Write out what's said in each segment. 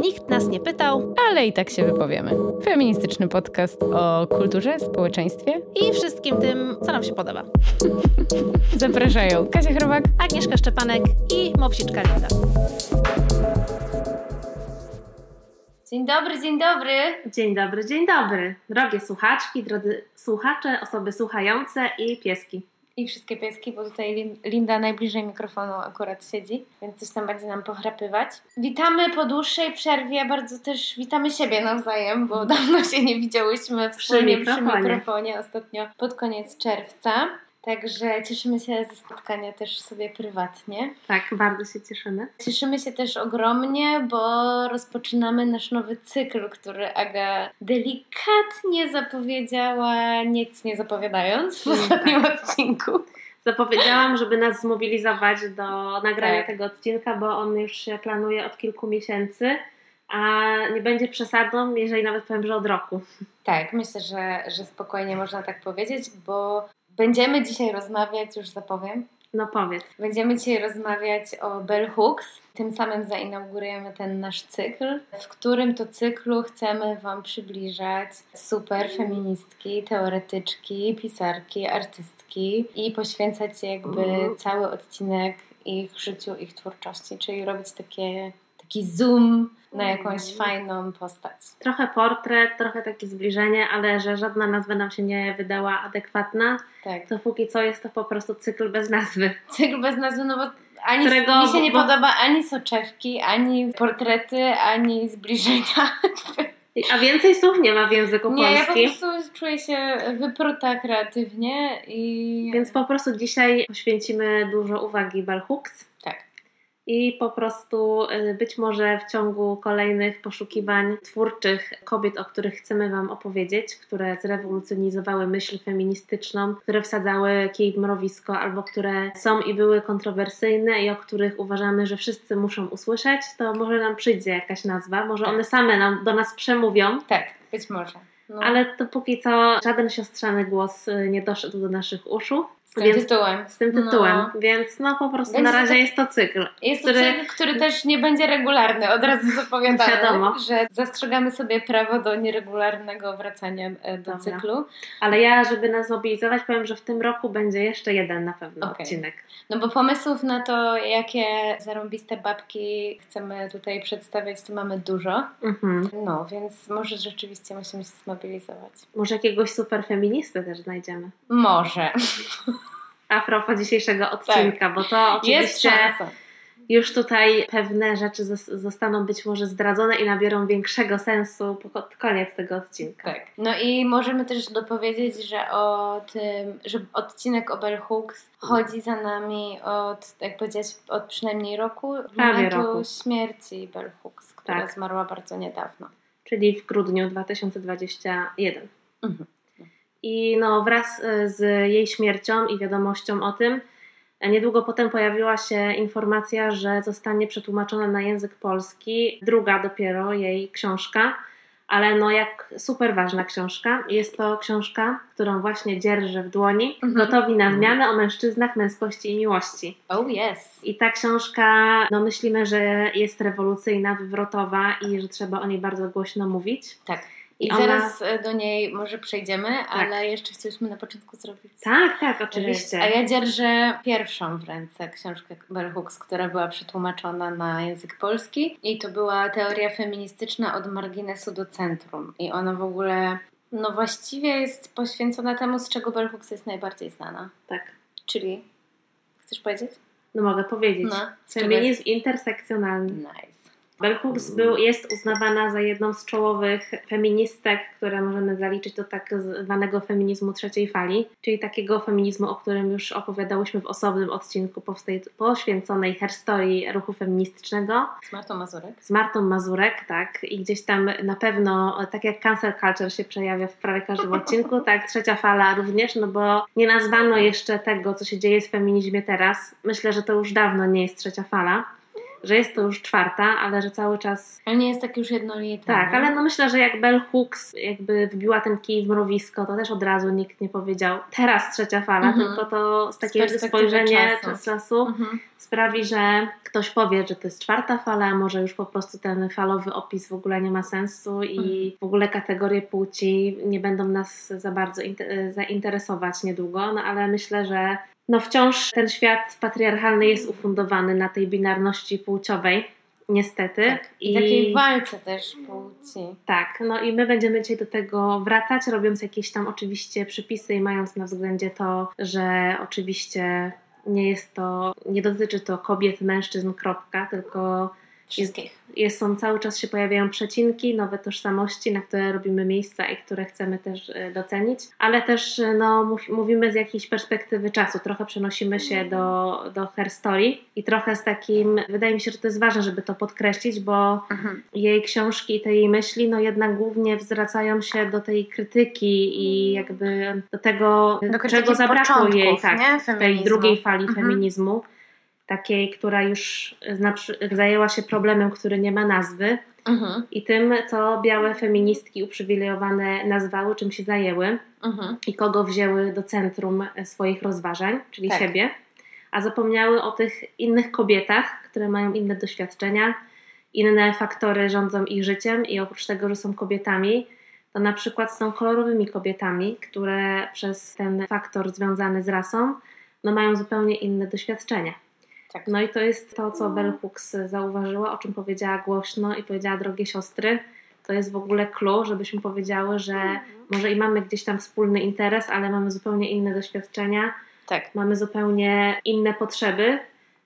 Nikt nas nie pytał Ale i tak się wypowiemy. Feministyczny podcast o kulturze, społeczeństwie. i wszystkim tym, co nam się podoba. Zapraszają Kasia Chrobak. Agnieszka Szczepanek i Mopsiczka Linda. Dzień dobry, dzień dobry. Dzień dobry, dzień dobry. Drogie słuchaczki, drodzy słuchacze, osoby słuchające i pieski. I wszystkie pieski, bo tutaj Lin- Linda najbliżej mikrofonu akurat siedzi, więc coś tam będzie nam pochrapywać. Witamy po dłuższej przerwie, bardzo też witamy siebie nawzajem, bo dawno się nie widziałyśmy wspólnie przy mikrofonie, ostatnio pod koniec czerwca. Także cieszymy się ze spotkania też sobie prywatnie. Tak, bardzo się cieszymy. Cieszymy się też ogromnie, bo rozpoczynamy nasz nowy cykl, który Aga delikatnie zapowiedziała, nic nie zapowiadając w Mm, ostatnim odcinku. Zapowiedziałam, żeby nas zmobilizować do nagrania Tak. tego odcinka, bo on już się planuje od kilku miesięcy, a nie będzie przesadą, jeżeli nawet powiem, że od roku. Tak, myślę, że, że spokojnie można tak powiedzieć, bo będziemy dzisiaj rozmawiać, już zapowiem, No powiedz. Będziemy dzisiaj rozmawiać o Bell Hooks. Tym samym zainaugurujemy ten nasz cykl, w którym to cyklu chcemy Wam przybliżać super feministki, teoretyczki, pisarki, artystki i poświęcać jakby Mhm. cały odcinek ich życiu, ich twórczości, czyli robić takie, taki zoom na jakąś Mhm. fajną postać. Trochę portret, trochę takie zbliżenie, ale że żadna nazwa nam się nie wydała adekwatna, Tak. to póki co jest to po prostu cykl bez nazwy. Cykl bez nazwy, no bo ani Którego- mi się nie bo- podoba ani soczewki, ani portrety, ani zbliżenia. A więcej słów nie ma w języku Nie, ja po polskim. prostu czuję się wypruta kreatywnie i... Więc po prostu dzisiaj poświęcimy dużo uwagi Bell Hooks. I po prostu y, być może w ciągu kolejnych poszukiwań twórczych kobiet, o których chcemy Wam opowiedzieć, które zrewolucjonizowały myśl feministyczną, które wsadzały kij w mrowisko albo które są i były kontrowersyjne i o których uważamy, że wszyscy muszą usłyszeć, to może nam przyjdzie jakaś nazwa, może Tak. one same nam, do nas przemówią. Tak, być może. No, Ale to póki co żaden siostrzany głos y, nie doszedł do naszych uszu. Z tym więc- tytułem. z tym tytułem, No. więc no po prostu Będzie na razie taki- jest to cykl. Jest to który- cykl, który też nie będzie regularny, od razu zapowiadamy, Wiadomo. że zastrzegamy sobie prawo do nieregularnego wracania e, do Dobra. cyklu. Ale ja, żeby nas zmobilizować, powiem, że w tym roku będzie jeszcze jeden na pewno Okej. odcinek. No bo pomysłów na to, jakie zarąbiste babki chcemy tutaj przedstawiać, to mamy dużo. Mhm. No, więc może rzeczywiście musimy się zmobilizować. Może jakiegoś super feministę też znajdziemy. Może. A propos dzisiejszego odcinka, bo to Tak. Oczywiście już tutaj pewne rzeczy zos- zostaną być może zdradzone i nabiorą większego sensu pod koniec tego odcinka. Tak. No i możemy też dopowiedzieć, że o tym, że odcinek o Bell Hooks chodzi za nami od, jak powiedziałeś, od przynajmniej roku, od Prawie momentu roku. śmierci Bell Hooks, która Tak. zmarła bardzo niedawno. Czyli w grudniu 2021. Mhm. I no, wraz y, z jej śmiercią i wiadomością o tym, e, niedługo potem pojawiła się informacja, że zostanie przetłumaczona na język polski druga dopiero jej książka, ale no jak super ważna książka. Jest to książka, którą właśnie dzierżę w dłoni, Mhm. gotowi na zmianę o mężczyznach, męskości i miłości. Oh yes. I ta książka, no myślimy, że jest rewolucyjna, wywrotowa i że trzeba o niej bardzo głośno mówić. Tak. I, ona- zaraz e, do niej może przejdziemy, ale jeszcze chcieliśmy na początku zrobić Tak, tak, oczywiście. A ja dzierżę pierwszą w ręce książkę Bell Hooks, która była przetłumaczona na język polski i to była teoria feministyczna od marginesu do centrum. I ona w ogóle, no właściwie jest poświęcona temu, z czego Bell Hooks jest najbardziej znana. Tak. Czyli, chcesz powiedzieć? No mogę powiedzieć. No, Feminizm intersekcjonalny. Nice. Bell Hooks był, jest uznawana za jedną z czołowych feministek, które możemy zaliczyć do tak zwanego feminizmu trzeciej fali, czyli takiego feminizmu, o którym już opowiadałyśmy w osobnym odcinku poświęconej herstorii ruchu feministycznego Z Martą Mazurek. z Martą Mazurek, tak, i gdzieś tam na pewno, tak jak cancel culture się przejawia w prawie każdym odcinku, tak trzecia fala również, no bo nie nazwano jeszcze tego, co się dzieje w feminizmie teraz. Myślę, że to już dawno nie jest trzecia fala. Że jest to już czwarta, ale że cały czas Ale nie jest tak już jednolity. tak, nie? ale no myślę, że jak Bell Hooks jakby wbiła ten kij w mrowisko, to też od razu nikt nie powiedział teraz trzecia fala, Mhm. tylko to z takiego spojrzenia czasu. czasu. Mhm. sprawi, że ktoś powie, że to jest czwarta fala, może już po prostu ten falowy opis w ogóle nie ma sensu i w ogóle kategorie płci nie będą nas za bardzo inte- zainteresować niedługo, no ale myślę, że no wciąż ten świat patriarchalny jest ufundowany na tej binarności płciowej, niestety. Tak. I takiej walce też płci. Tak, no i my będziemy dzisiaj do tego wracać, robiąc jakieś tam oczywiście przypisy i mając na względzie to, że oczywiście nie jest to, nie dotyczy to kobiet, mężczyzn, kropka, tylko Wszystkich. jest, są cały czas się pojawiają przecinki, nowe tożsamości, na które robimy miejsca i które chcemy też e, docenić, ale też e, no, mów- mówimy z jakiejś perspektywy czasu, trochę przenosimy się do, do her story i trochę z takim, wydaje mi się, że to jest ważne, żeby to podkreślić, bo Mhm. jej książki i te jej myśli, no jednak głównie zwracają się do tej krytyki i jakby do tego, Do czego zabrakło jej początków, tak, nie? w tej drugiej fali Mhm. feminizmu, takiej, która już zajęła się problemem, który nie ma nazwy Mhm. i tym, co białe feministki uprzywilejowane nazwały, czym się zajęły Mhm. i kogo wzięły do centrum swoich rozważań, czyli Tak. siebie, a zapomniały o tych innych kobietach, które mają inne doświadczenia, inne faktory rządzą ich życiem i oprócz tego, że są kobietami, to na przykład są kolorowymi kobietami, które przez ten faktor związany z rasą no mają zupełnie inne doświadczenia. Tak. No i to jest to, co Bell Hooks zauważyła, o czym powiedziała głośno i powiedziała, drogie siostry, to jest w ogóle clue, żebyśmy powiedziały, że może i mamy gdzieś tam wspólny interes, ale mamy zupełnie inne doświadczenia, Tak. mamy zupełnie inne potrzeby,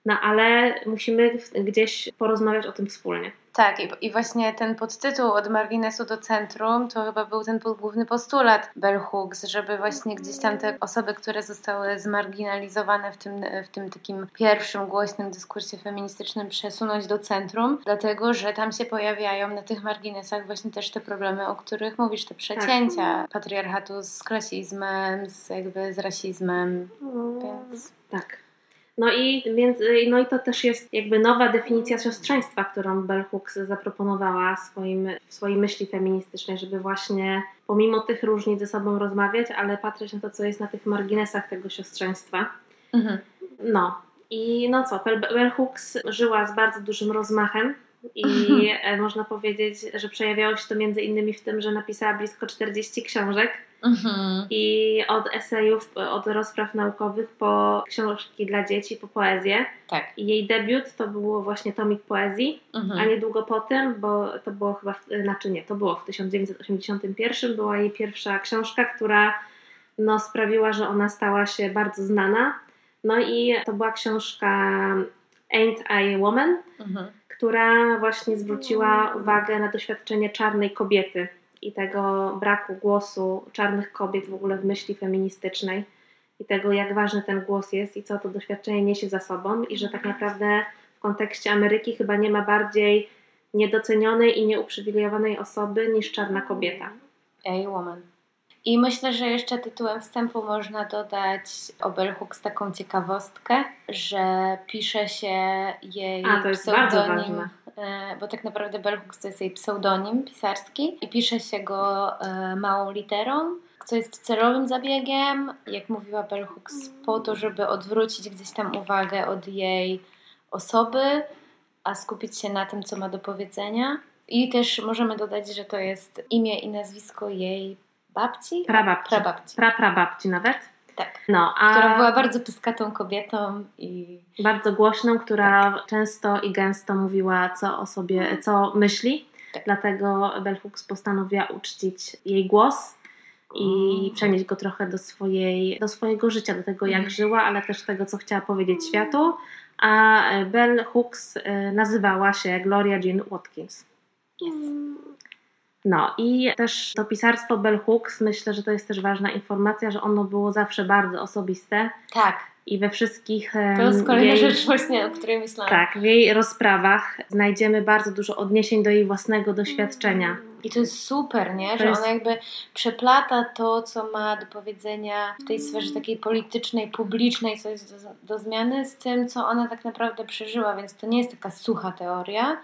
no ale musimy gdzieś porozmawiać o tym wspólnie. Tak, i, i właśnie ten podtytuł od marginesu do centrum to chyba był ten główny postulat Bell Hooks, żeby właśnie gdzieś tam te osoby, które zostały zmarginalizowane w tym, w tym takim pierwszym głośnym dyskursie feministycznym przesunąć do centrum, dlatego że tam się pojawiają na tych marginesach właśnie też te problemy, o których mówisz, te przecięcia patriarchatu z klasizmem, z jakby z rasizmem, więc... Tak. No i, więc, no i to też jest jakby nowa definicja siostrzeństwa, którą Bell Hooks zaproponowała swoim, w swojej myśli feministycznej, żeby właśnie pomimo tych różnic ze sobą rozmawiać, ale patrzeć na to, co jest na tych marginesach tego siostrzeństwa. Mhm. No i no co, Bell, Hooks żyła z bardzo dużym rozmachem i e, można powiedzieć, że przejawiało się to między innymi w tym, że napisała blisko 40 książek Mhm. i od esejów, od rozpraw naukowych po książki dla dzieci, po poezję. Tak. I jej debiut to było właśnie tomik poezji, Mhm. a niedługo po tym, bo to było chyba, znaczy nie, to było w 1981, była jej pierwsza książka, która no, sprawiła, że ona stała się bardzo znana. No i to była książka Ain't I a Woman, Mhm. która właśnie zwróciła uwagę na doświadczenie czarnej kobiety i tego braku głosu czarnych kobiet w ogóle w myśli feministycznej i tego, jak ważny ten głos jest i co to doświadczenie niesie za sobą i że tak naprawdę w kontekście Ameryki chyba nie ma bardziej niedocenionej i nieuprzywilejowanej osoby niż czarna kobieta. A Woman. I myślę, że jeszcze tytułem wstępu można dodać o Bell Hooks taką ciekawostkę, że pisze się jej A, to jest bardzo pseudonim, ważne. E, bo tak naprawdę Bell Hooks to jest jej pseudonim pisarski i pisze się go e, małą literą, co jest celowym zabiegiem, jak mówiła Bell Hooks, po to, żeby odwrócić gdzieś tam uwagę od jej osoby, a skupić się na tym, co ma do powiedzenia. I też możemy dodać, że to jest imię i nazwisko jej babci? Prababci. Prababci, Pra, prababci nawet. Tak. No, a Która była bardzo pyskatą kobietą i bardzo głośną, która Tak. często i gęsto mówiła, co o sobie, co myśli. Tak. Dlatego Bell Hooks postanowiła uczcić jej głos i Mm. przenieść go trochę do, swojej, do swojego życia, do tego, jak Mm. żyła, ale też tego, co chciała powiedzieć światu. A e, Bell Hooks e, nazywała się Gloria Jean Watkins. jest. No i też to pisarstwo Bell Hooks, myślę, że to jest też ważna informacja, że ono było zawsze bardzo osobiste. Tak, i we wszystkich To jest kolejna jej, rzecz właśnie, o której myślałam. tak, w jej rozprawach znajdziemy bardzo dużo odniesień do jej własnego doświadczenia. I to jest super, nie? Że jest- ona jakby przeplata to, co ma do powiedzenia w tej sferze takiej politycznej, publicznej, co jest do, do zmiany, z tym, co ona tak naprawdę przeżyła. Więc to nie jest taka sucha teoria,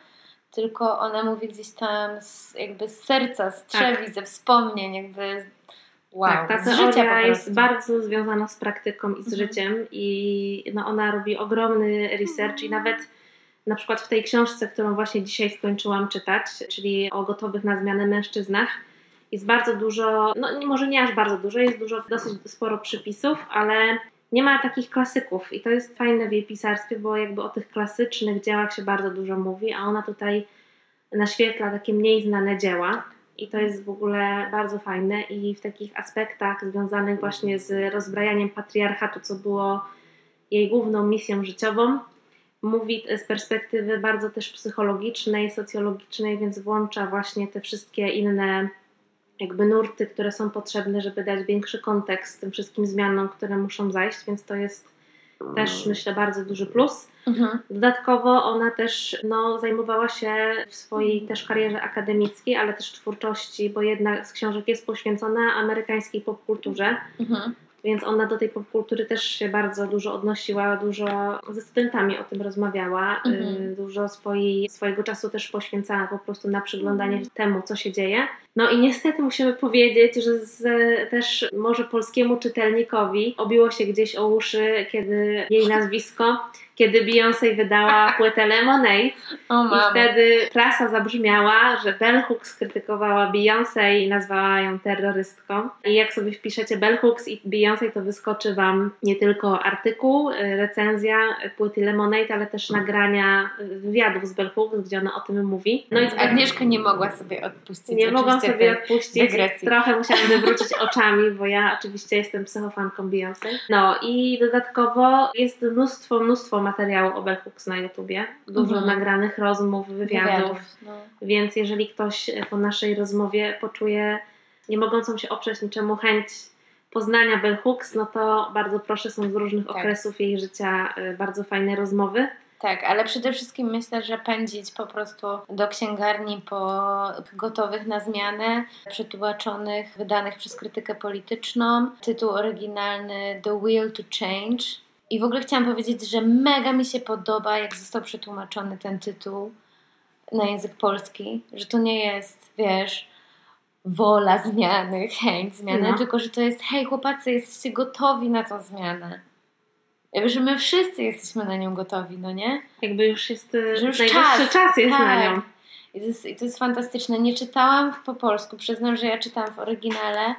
tylko ona mówi gdzieś tam z, jakby z serca, z trzewi, ze wspomnień, jakby z- wow, tak, ta z życia jest bardzo związana z praktyką i z Mhm. życiem i no, ona robi ogromny research i nawet na przykład w tej książce, którą właśnie dzisiaj skończyłam czytać, czyli o gotowych na zmianę mężczyznach, jest bardzo dużo, no może nie aż bardzo dużo, jest dużo, dosyć sporo przypisów, ale nie ma takich klasyków i to jest fajne w jej pisarstwie, bo jakby o tych klasycznych dziełach się bardzo dużo mówi, a ona tutaj naświetla takie mniej znane dzieła. I to jest w ogóle bardzo fajne i w takich aspektach związanych właśnie z rozbrajaniem patriarchatu, co było jej główną misją życiową, mówi z perspektywy bardzo też psychologicznej, socjologicznej, więc włącza właśnie te wszystkie inne jakby nurty, które są potrzebne, żeby dać większy kontekst tym wszystkim zmianom, które muszą zajść, więc to jest też myślę bardzo duży plus. Mhm. Dodatkowo ona też no, zajmowała się w swojej też karierze akademickiej, ale też twórczości, bo jedna z książek jest poświęcona amerykańskiej popkulturze, Mhm. Więc ona do tej popkultury też się bardzo dużo odnosiła, dużo ze studentami o tym rozmawiała, Mhm. y, dużo swojej, swojego czasu też poświęcała po prostu na przyglądanie się temu, co się dzieje. No i niestety musimy powiedzieć, że z, też może polskiemu czytelnikowi obiło się gdzieś o uszy, kiedy jej nazwisko, kiedy Beyoncé wydała płytę Lemonade, O i wtedy prasa zabrzmiała, że Bell Hooks krytykowała Beyoncé i nazwała ją terrorystką. I jak sobie wpiszecie Bell Hooks i Beyoncé, to wyskoczy Wam nie tylko artykuł, y, recenzja płyty Lemonade, ale też nagrania y, wywiadów z Bell Hooks, gdzie ona o tym mówi. No i Agnieszka nie mogła sobie odpuścić. Nie mogłam sobie odpuścić. dygresji. Trochę musiałam wywrócić oczami, bo ja oczywiście jestem psychofanką Beyoncé. No i dodatkowo jest mnóstwo, mnóstwo materiału o Bell Hooks na YouTubie. Dużo Mhm. nagranych rozmów, wywiadów. No. Więc jeżeli ktoś po naszej rozmowie poczuje nie mogącą się oprzeć niczemu chęć poznania Bell Hooks, no to bardzo proszę, są z różnych Tak. okresów jej życia e, bardzo fajne rozmowy. Tak, ale przede wszystkim myślę, że pędzić po prostu do księgarni po gotowych na zmianę, przetłumaczonych, wydanych przez krytykę polityczną. Tytuł oryginalny The Will to Change. I w ogóle chciałam powiedzieć, że mega mi się podoba, jak został przetłumaczony ten tytuł na język polski, że to nie jest, wiesz, wola zmiany, chęć zmiany, No. tylko że to jest, hej chłopacy, jesteście gotowi na tą zmianę. Jakby, że my wszyscy jesteśmy na nią gotowi, no nie? Jakby już jest e, Że już czas, czas, jest na tak. nią. I to, jest, I to jest fantastyczne. Nie czytałam po polsku, przyznam, że ja czytałam w oryginale.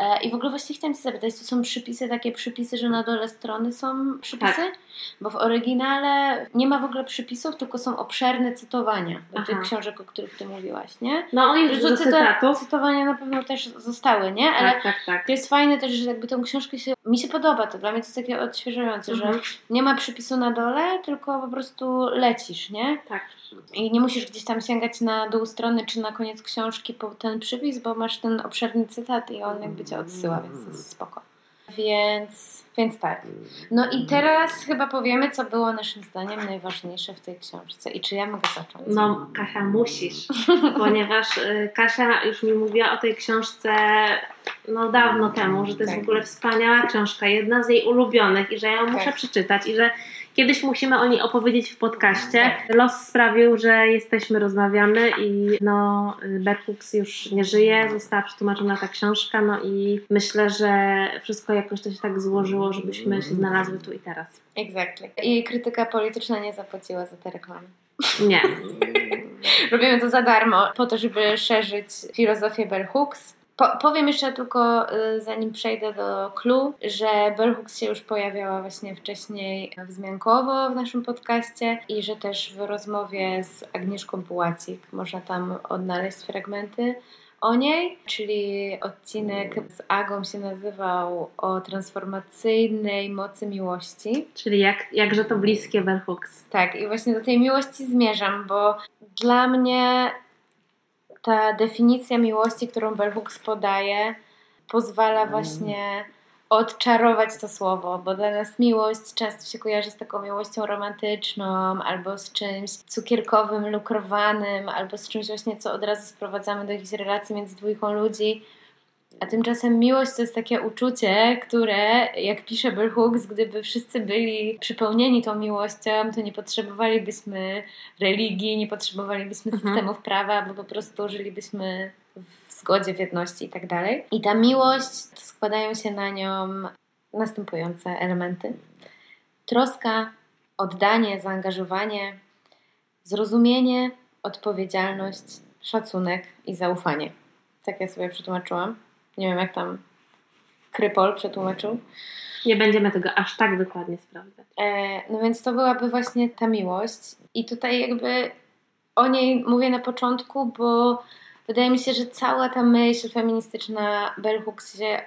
E, I w ogóle właśnie chciałam Cię zapytać, to są przypisy, takie przypisy, że na dole strony są przypisy? Tak. Bo w oryginale nie ma w ogóle przypisów, tylko są obszerne cytowania do tych książek, o których Ty mówiłaś, nie? No on jest Że do cyta- cytatów. cytowania na pewno też zostały, nie? Ale Tak, tak, tak. to jest fajne też, że jakby tą książkę się... Mi się podoba to, dla mnie to jest takie odświeżające, Mhm. że nie ma przypisu na dole, tylko po prostu lecisz, nie? Tak. I nie musisz gdzieś tam sięgać na dół strony czy na koniec książki po ten przypis, bo masz ten obszerny cytat i on jakby cię odsyła, więc to jest spoko. Więc, więc tak. No i teraz chyba powiemy, co było naszym zdaniem najważniejsze w tej książce. I czy ja mogę zacząć? No, Kasia, musisz, ponieważ y, Kasia już mi mówiła o tej książce no dawno temu, że to jest Tak. w ogóle wspaniała książka, jedna z jej ulubionych i że ja ją muszę Tak. przeczytać i że kiedyś musimy o niej opowiedzieć w podcaście. Tak. Los sprawił, że jesteśmy, rozmawiamy i no Berhooks już nie żyje, została przetłumaczona ta książka, no i myślę, że wszystko jakoś to się tak złożyło, żebyśmy się znalazły tu i teraz. Exactly. I krytyka polityczna nie zapłaciła za te reklamy. Nie. Robimy to za darmo, po to, żeby szerzyć filozofię Bell Hooks. Po, powiem jeszcze tylko, y, zanim przejdę do clue, że Bell Hooks się już pojawiała właśnie wcześniej wzmiankowo w naszym podcaście i że też w rozmowie z Agnieszką Pułacik można tam odnaleźć fragmenty o niej, czyli odcinek z Agą się nazywał o transformacyjnej mocy miłości. Czyli jak, jakże to bliskie Berhooks. Tak, i właśnie do tej miłości zmierzam, bo dla mnie ta definicja miłości, którą Bell Hooks podaje, pozwala właśnie odczarować to słowo, bo dla nas miłość często się kojarzy z taką miłością romantyczną, albo z czymś cukierkowym, lukrowanym, albo z czymś właśnie, co od razu sprowadzamy do jakiejś relacji między dwójką ludzi. A tymczasem miłość to jest takie uczucie, które, jak pisze Bell Hooks, gdyby wszyscy byli przypełnieni tą miłością, to nie potrzebowalibyśmy religii, nie potrzebowalibyśmy Mhm. systemów prawa, bo po prostu żylibyśmy w zgodzie, w jedności i tak dalej. I ta miłość, składają się na nią następujące elementy. Troska, oddanie, zaangażowanie, zrozumienie, odpowiedzialność, szacunek i zaufanie. Tak ja sobie przetłumaczyłam. Nie wiem, jak tam Krypol przetłumaczył. Nie będziemy tego aż tak dokładnie sprawdzać. E, no więc to byłaby właśnie ta miłość. I tutaj jakby o niej mówię na początku, bo wydaje mi się, że cała ta myśl feministyczna Bell Hooks się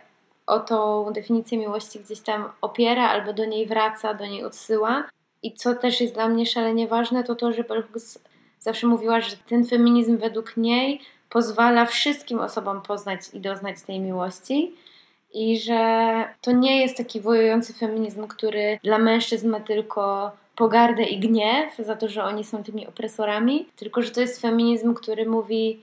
o tą definicję miłości gdzieś tam opiera albo do niej wraca, do niej odsyła. I co też jest dla mnie szalenie ważne, to to, że Bell Hooks zawsze mówiła, że ten feminizm według niej pozwala wszystkim osobom poznać i doznać tej miłości. I że to nie jest taki wojujący feminizm, który dla mężczyzn ma tylko pogardę i gniew za to, że oni są tymi opresorami, tylko że to jest feminizm, który mówi,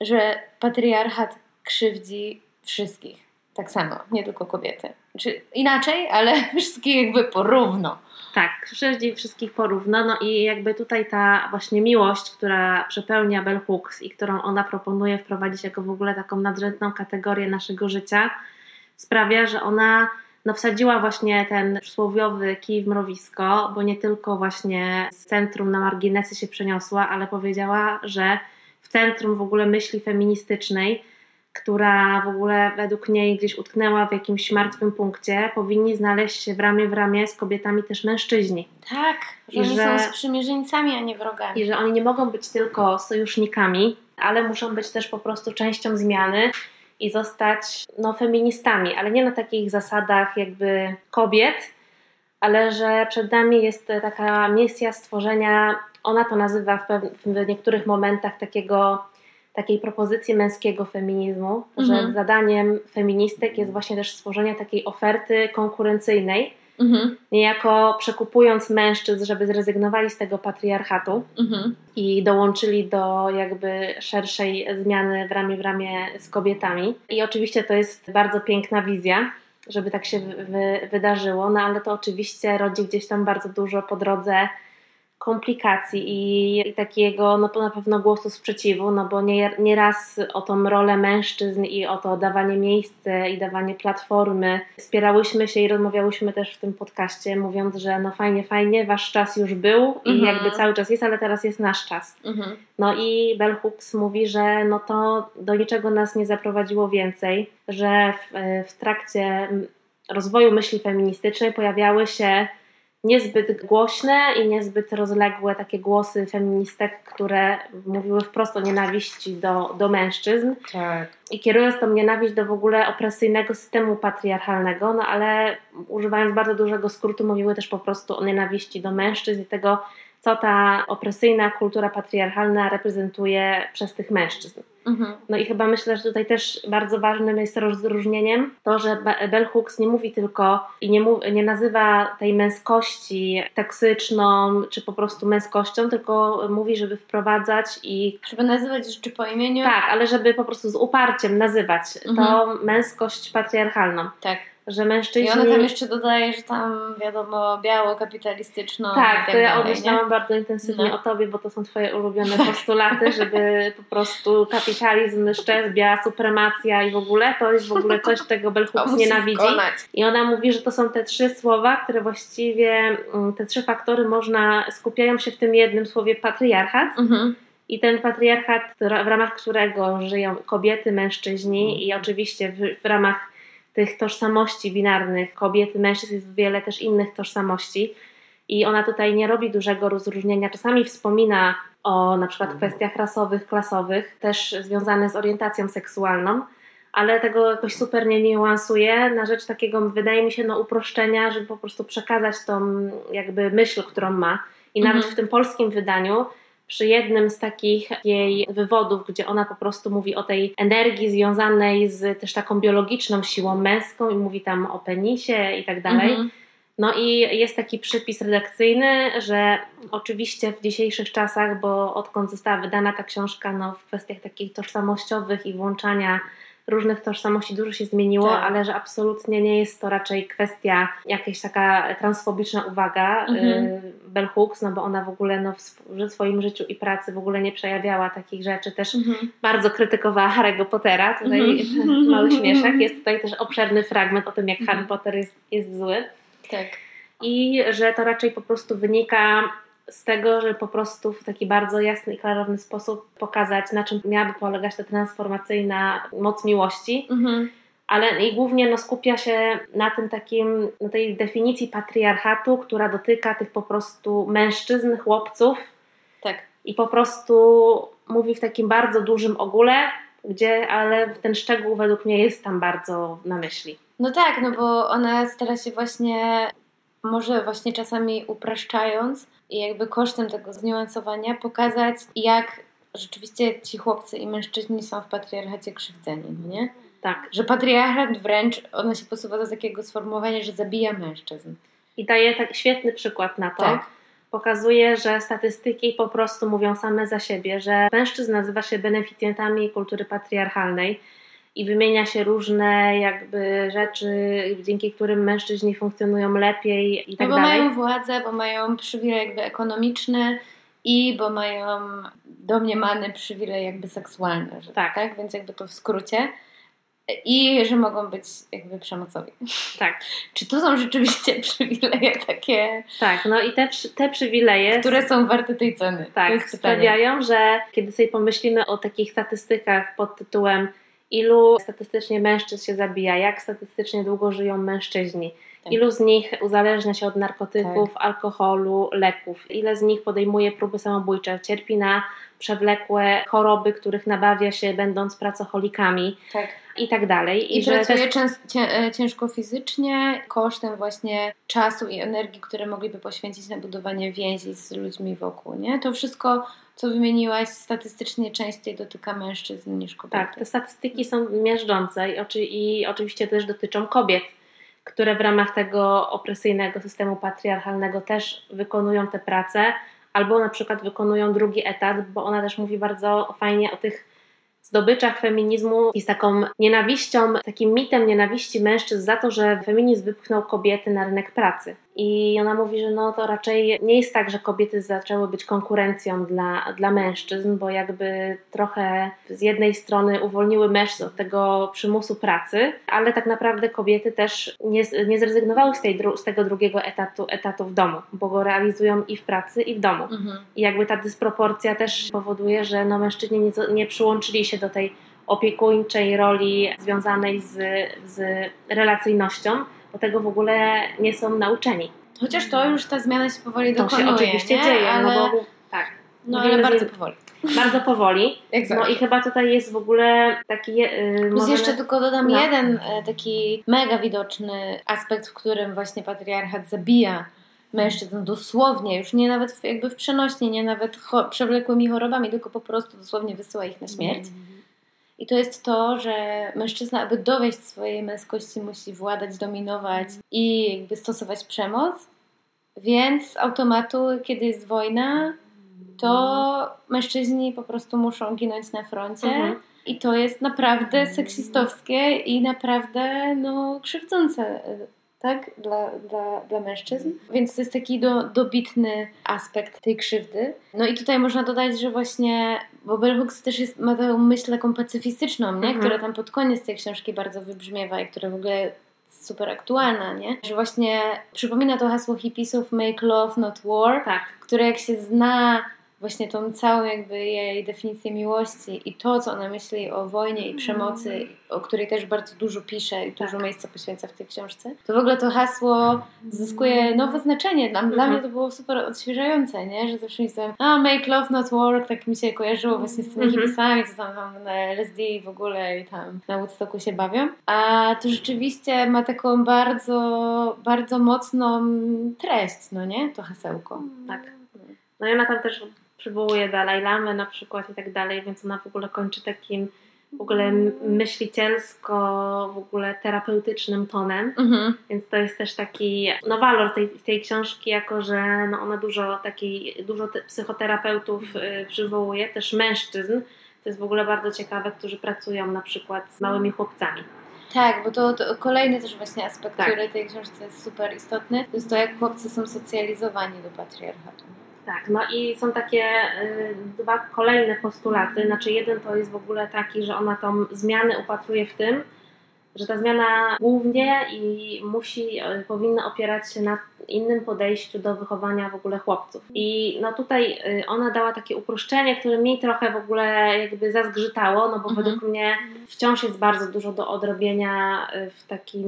że patriarchat krzywdzi wszystkich. Tak samo, nie tylko kobiety. Czy inaczej, ale wszystkich jakby porówno. Tak, krzywdzi wszystkich porówno. No i jakby tutaj ta właśnie miłość, która przepełnia Bell Hooks i którą ona proponuje wprowadzić jako w ogóle taką nadrzędną kategorię naszego życia, sprawia, że ona no, wsadziła właśnie ten przysłowiowy kij w mrowisko, bo nie tylko właśnie z centrum na marginesy się przeniosła, ale powiedziała, że w centrum w ogóle myśli feministycznej, która w ogóle według niej gdzieś utknęła w jakimś martwym punkcie, powinni znaleźć się w ramię w ramię z kobietami też mężczyźni. Tak, że I oni że- są sprzymierzeńcami, a nie wrogami. I że oni nie mogą być tylko sojusznikami, ale muszą być też po prostu częścią zmiany i zostać no, feministami, ale nie na takich zasadach jakby kobiet, ale że przed nami jest taka misja stworzenia, ona to nazywa w, w niektórych momentach takiego, takiej propozycji męskiego feminizmu, że Mhm. zadaniem feministek jest właśnie też stworzenie takiej oferty konkurencyjnej, Mhm, niejako przekupując mężczyzn, żeby zrezygnowali z tego patriarchatu mhm. i dołączyli do jakby szerszej zmiany w ramię w ramię z kobietami. I oczywiście to jest bardzo piękna wizja, żeby tak się wy, wydarzyło, no ale to oczywiście rodzi gdzieś tam bardzo dużo po drodze komplikacji i, i takiego no to na pewno głosu sprzeciwu, no bo nie, nie raz o tą rolę mężczyzn i o to dawanie miejsca i dawanie platformy spierałyśmy się i rozmawiałyśmy też w tym podcaście, mówiąc, że no fajnie, fajnie, wasz czas już był i Mhm. jakby cały czas jest, ale teraz jest nasz czas. Mhm. No i Bell Hooks mówi, że no to do niczego nas nie zaprowadziło więcej, że w, w trakcie rozwoju myśli feministycznej pojawiały się niezbyt głośne i niezbyt rozległe takie głosy feministek, które mówiły wprost o nienawiści do, do mężczyzn Tak. i kierując tą nienawiść do w ogóle opresyjnego systemu patriarchalnego, no ale używając bardzo dużego skrótu mówiły też po prostu o nienawiści do mężczyzn i tego, co ta opresyjna kultura patriarchalna reprezentuje przez tych mężczyzn. Mhm. No i chyba myślę, że tutaj też bardzo ważnym jest rozróżnieniem to, że Be- Bell Hooks nie mówi tylko i nie, mów, nie nazywa tej męskości toksyczną czy po prostu męskością, tylko mówi, żeby wprowadzać i Żeby nazywać rzeczy po imieniu. tak, ale żeby po prostu z uparciem nazywać Mhm. tą męskość patriarchalną, tak. Że I mężczyźni... ona tam jeszcze dodaje, że tam wiadomo biało-kapitalistyczną i Tak, tak to ja odmyślałam bardzo intensywnie No. o tobie, bo to są twoje ulubione postulaty, żeby po prostu kapitalizm, szczęść, biała supremacja i w ogóle to jest w ogóle coś, czego Bell nie? Hooks O, musi nienawidzi. skonać. I ona mówi, że to są te trzy słowa, które właściwie, mm, te trzy faktory można, skupiają się w tym jednym słowie patriarchat. Mhm. I ten patriarchat, w ramach którego żyją kobiety, mężczyźni i oczywiście w, w ramach tych tożsamości binarnych kobiety, mężczyzn jest wiele też innych tożsamości. I ona tutaj nie robi dużego rozróżnienia. Czasami wspomina o na przykład kwestiach rasowych, klasowych, też związane z orientacją seksualną, ale tego jakoś super nie niuansuje na rzecz takiego, wydaje mi się, no, uproszczenia, żeby po prostu przekazać tą jakby myśl, którą ma. I nawet Mhm. w tym polskim wydaniu przy jednym z takich jej wywodów, gdzie ona po prostu mówi o tej energii związanej z też taką biologiczną siłą męską i mówi tam o penisie i tak dalej. Mhm. No i jest taki przypis redakcyjny, że oczywiście w dzisiejszych czasach, bo odkąd została wydana ta książka, no w kwestiach takich tożsamościowych i włączania różnych tożsamości dużo się zmieniło, Tak. ale że absolutnie nie jest to raczej kwestia jakaś taka transfobiczna uwaga Mhm. y, Bell Hooks, no bo ona w ogóle no, w swoim życiu i pracy w ogóle nie przejawiała takich rzeczy, też Mhm. bardzo krytykowała Harry'ego Pottera, tutaj Mhm. mały śmieszek, jest tutaj też obszerny fragment o tym, jak Mhm. Harry Potter jest, jest zły Tak. i że to raczej po prostu wynika z tego, że po prostu w taki bardzo jasny i klarowny sposób pokazać, na czym miałaby polegać ta transformacyjna moc miłości, Mhm. ale i głównie no, skupia się na tym takim, na tej definicji patriarchatu, która dotyka tych po prostu mężczyzn, chłopców Tak. i po prostu mówi w takim bardzo dużym ogóle, gdzie, ale ten szczegół według mnie jest tam bardzo na myśli. No tak, no bo ona stara się właśnie, może właśnie czasami upraszczając i jakby kosztem tego zniuansowania pokazać, jak rzeczywiście ci chłopcy i mężczyźni są w patriarchacie krzywdzeni, no nie? Tak. Że patriarchat wręcz, ona się posuwa do takiego sformułowania, że zabija mężczyzn. I daje tak świetny przykład na to. Tak. Pokazuje, że statystyki po prostu mówią same za siebie, że mężczyzn nazywa się beneficjentami kultury patriarchalnej i wymienia się różne jakby rzeczy, dzięki którym mężczyźni funkcjonują lepiej i No tak bo dalej. mają władzę, bo mają przywilej jakby ekonomiczny i bo mają domniemany przywilej jakby seksualny, że Tak. tak. Więc jakby to w skrócie. I że mogą być jakby przemocowi. Tak, Czy to są rzeczywiście przywileje takie, tak. No i te, te przywileje które są warte tej ceny? tak, sprawiają, że kiedy sobie pomyślimy o takich statystykach pod tytułem ilu statystycznie mężczyzn się zabija, jak statystycznie długo żyją mężczyźni. Ilu z nich uzależnia się od narkotyków, alkoholu, leków, ile z nich podejmuje próby samobójcze, cierpi na przewlekłe choroby, których nabawia się będąc pracocholikami Tak. i tak dalej. I, że pracuje cię, e, ciężko fizycznie, kosztem właśnie czasu i energii, które mogliby poświęcić na budowanie więzi z ludźmi wokół, nie? To wszystko, co wymieniłaś, statystycznie częściej dotyka mężczyzn niż kobiet. Tak, te statystyki są miażdżące i, oczy, i oczywiście też dotyczą kobiet, które w ramach tego opresyjnego systemu patriarchalnego też wykonują tę pracę, albo na przykład wykonują drugi etat, bo ona też mówi bardzo fajnie o tych zdobyczach feminizmu i z taką nienawiścią, takim mitem nienawiści mężczyzn za to, że feminizm wypchnął kobiety na rynek pracy. I ona mówi, że no to raczej nie jest tak, że kobiety zaczęły być konkurencją dla, dla mężczyzn, bo jakby trochę z jednej strony uwolniły mężczyzn od tego przymusu pracy, ale tak naprawdę kobiety też nie, nie zrezygnowały z, tej, z tego drugiego etatu, etatu w domu, bo go realizują i w pracy, i w domu. Mhm. I jakby ta dysproporcja też powoduje, że no mężczyźni nie, nie przyłączyli się do tej opiekuńczej roli związanej z, z relacyjnością, bo tego w ogóle nie są nauczeni. Chociaż to już ta zmiana się powoli To dokonuje, się oczywiście nie? dzieje, ale, no bo tak, no, ale z- bardzo powoli. bardzo powoli. No i chyba tutaj jest w ogóle taki... Yy, Plus jeszcze tylko dodam No. jeden e, taki mega widoczny aspekt, w którym właśnie patriarchat zabija mężczyzn dosłownie, już nie nawet w, jakby w przenośni, nie nawet cho- przewlekłymi chorobami, tylko po prostu dosłownie wysyła ich na śmierć. I to jest to, że mężczyzna, aby dowieść swojej męskości, musi władać, dominować i jakby stosować przemoc. Więc z automatu, kiedy jest wojna, to mężczyźni po prostu muszą ginąć na froncie. Mhm. I to jest naprawdę seksistowskie i naprawdę no, krzywdzące. Tak, dla, dla, dla mężczyzn. Więc to jest taki do, dobitny aspekt tej krzywdy. No i tutaj można dodać, że właśnie, bo Bell Hooks też jest, ma tę myśl taką pacyfistyczną, nie? Mhm. która tam pod koniec tej książki bardzo wybrzmiewa i która w ogóle super aktualna, nie? Że właśnie przypomina to hasło hipisów Make Love, Not War, Tak, które jak się zna właśnie tą całą jakby jej definicję miłości i to, co ona myśli o wojnie i przemocy, o której też bardzo dużo pisze i dużo miejsca poświęca w tej książce, to w ogóle to hasło zyskuje nowe znaczenie. Dla, dla Mhm. mnie to było super odświeżające, nie? Że zawsze myślałam, a make love not war, tak mi się kojarzyło właśnie z tymi Mhm. hipisami, co tam, tam na LSD w ogóle i tam na Woodstocku się bawią. A to rzeczywiście ma taką bardzo, bardzo mocną treść, no nie? To hasełko. tak. No i ona tam też przywołuje Dalaj Lamę na przykład i tak dalej, więc ona w ogóle kończy takim w ogóle myślicielsko, w ogóle terapeutycznym tonem, Mhm. więc to jest też taki no, walor tej, tej książki, jako że no, ona dużo takiej, dużo te, psychoterapeutów y, przywołuje, też mężczyzn, co jest w ogóle bardzo ciekawe, którzy pracują na przykład z małymi chłopcami. Tak, bo to, to kolejny też właśnie aspekt, Tak. który tej książce jest super istotny, to jest to, jak chłopcy są socjalizowani do patriarchatu. Tak, no i są takie y, dwa kolejne postulaty. Znaczy, jeden to jest w ogóle taki, że ona tą zmianę upatruje w tym, że ta zmiana głównie i musi, y, powinna opierać się na innym podejściu do wychowania w ogóle chłopców. I no tutaj y, ona dała takie uproszczenie, które mi trochę w ogóle jakby zazgrzytało, no bo Mhm. według mnie wciąż jest bardzo dużo do odrobienia w takim,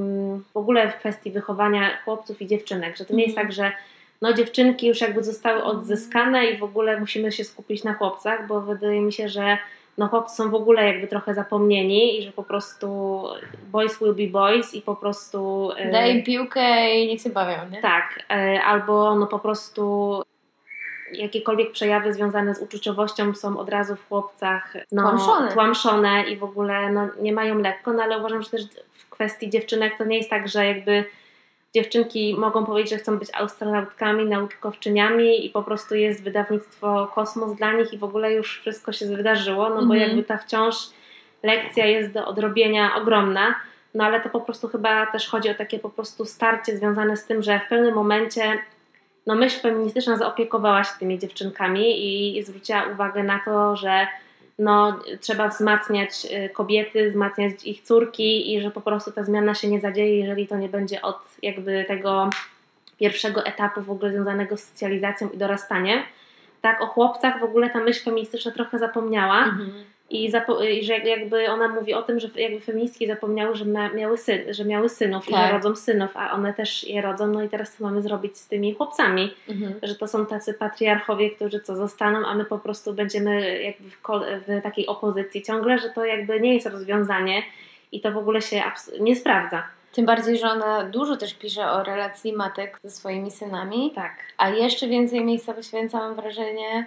w ogóle w kwestii wychowania chłopców i dziewczynek, że to nie jest tak, że no dziewczynki już jakby zostały odzyskane i w ogóle musimy się skupić na chłopcach, bo wydaje mi się, że no chłopcy są w ogóle jakby trochę zapomnieni i że po prostu boys will be boys i po prostu... e, Daj im piłkę i niech się bawią, nie? Tak, e, albo no po prostu jakiekolwiek przejawy związane z uczuciowością są od razu w chłopcach no, Tłamszone. tłamszone i w ogóle no, nie mają lekko, no ale uważam, że też w kwestii dziewczynek to nie jest tak, że jakby dziewczynki mogą powiedzieć, że chcą być astronautkami, naukowczyniami i po prostu jest wydawnictwo Kosmos dla nich i w ogóle już wszystko się wydarzyło, no bo Mhm. jakby ta wciąż lekcja jest do odrobienia ogromna, no ale to po prostu chyba też chodzi o takie po prostu starcie związane z tym, że w pewnym momencie no myśl feministyczna zaopiekowała się tymi dziewczynkami i, i zwróciła uwagę na to, że no, trzeba wzmacniać y, kobiety, wzmacniać ich córki i że po prostu ta zmiana się nie zadzieje, jeżeli to nie będzie od jakby tego pierwszego etapu w ogóle związanego z socjalizacją i dorastaniem. Tak, o chłopcach w ogóle ta myśl feministyczna trochę zapomniała Mhm. I, i że jakby ona mówi o tym, że jakby feministki zapomniały, że, miały, syn, że miały synów i Tak. że rodzą synów, a one też je rodzą, no i teraz co mamy zrobić z tymi chłopcami? Mhm. że to są tacy patriarchowie, którzy co zostaną, a my po prostu będziemy jakby w, w takiej opozycji ciągle, że to jakby nie jest rozwiązanie i to w ogóle się nie sprawdza. Tym bardziej, że ona dużo też pisze o relacji matek ze swoimi synami, Tak. a jeszcze więcej miejsca poświęca, mam wrażenie,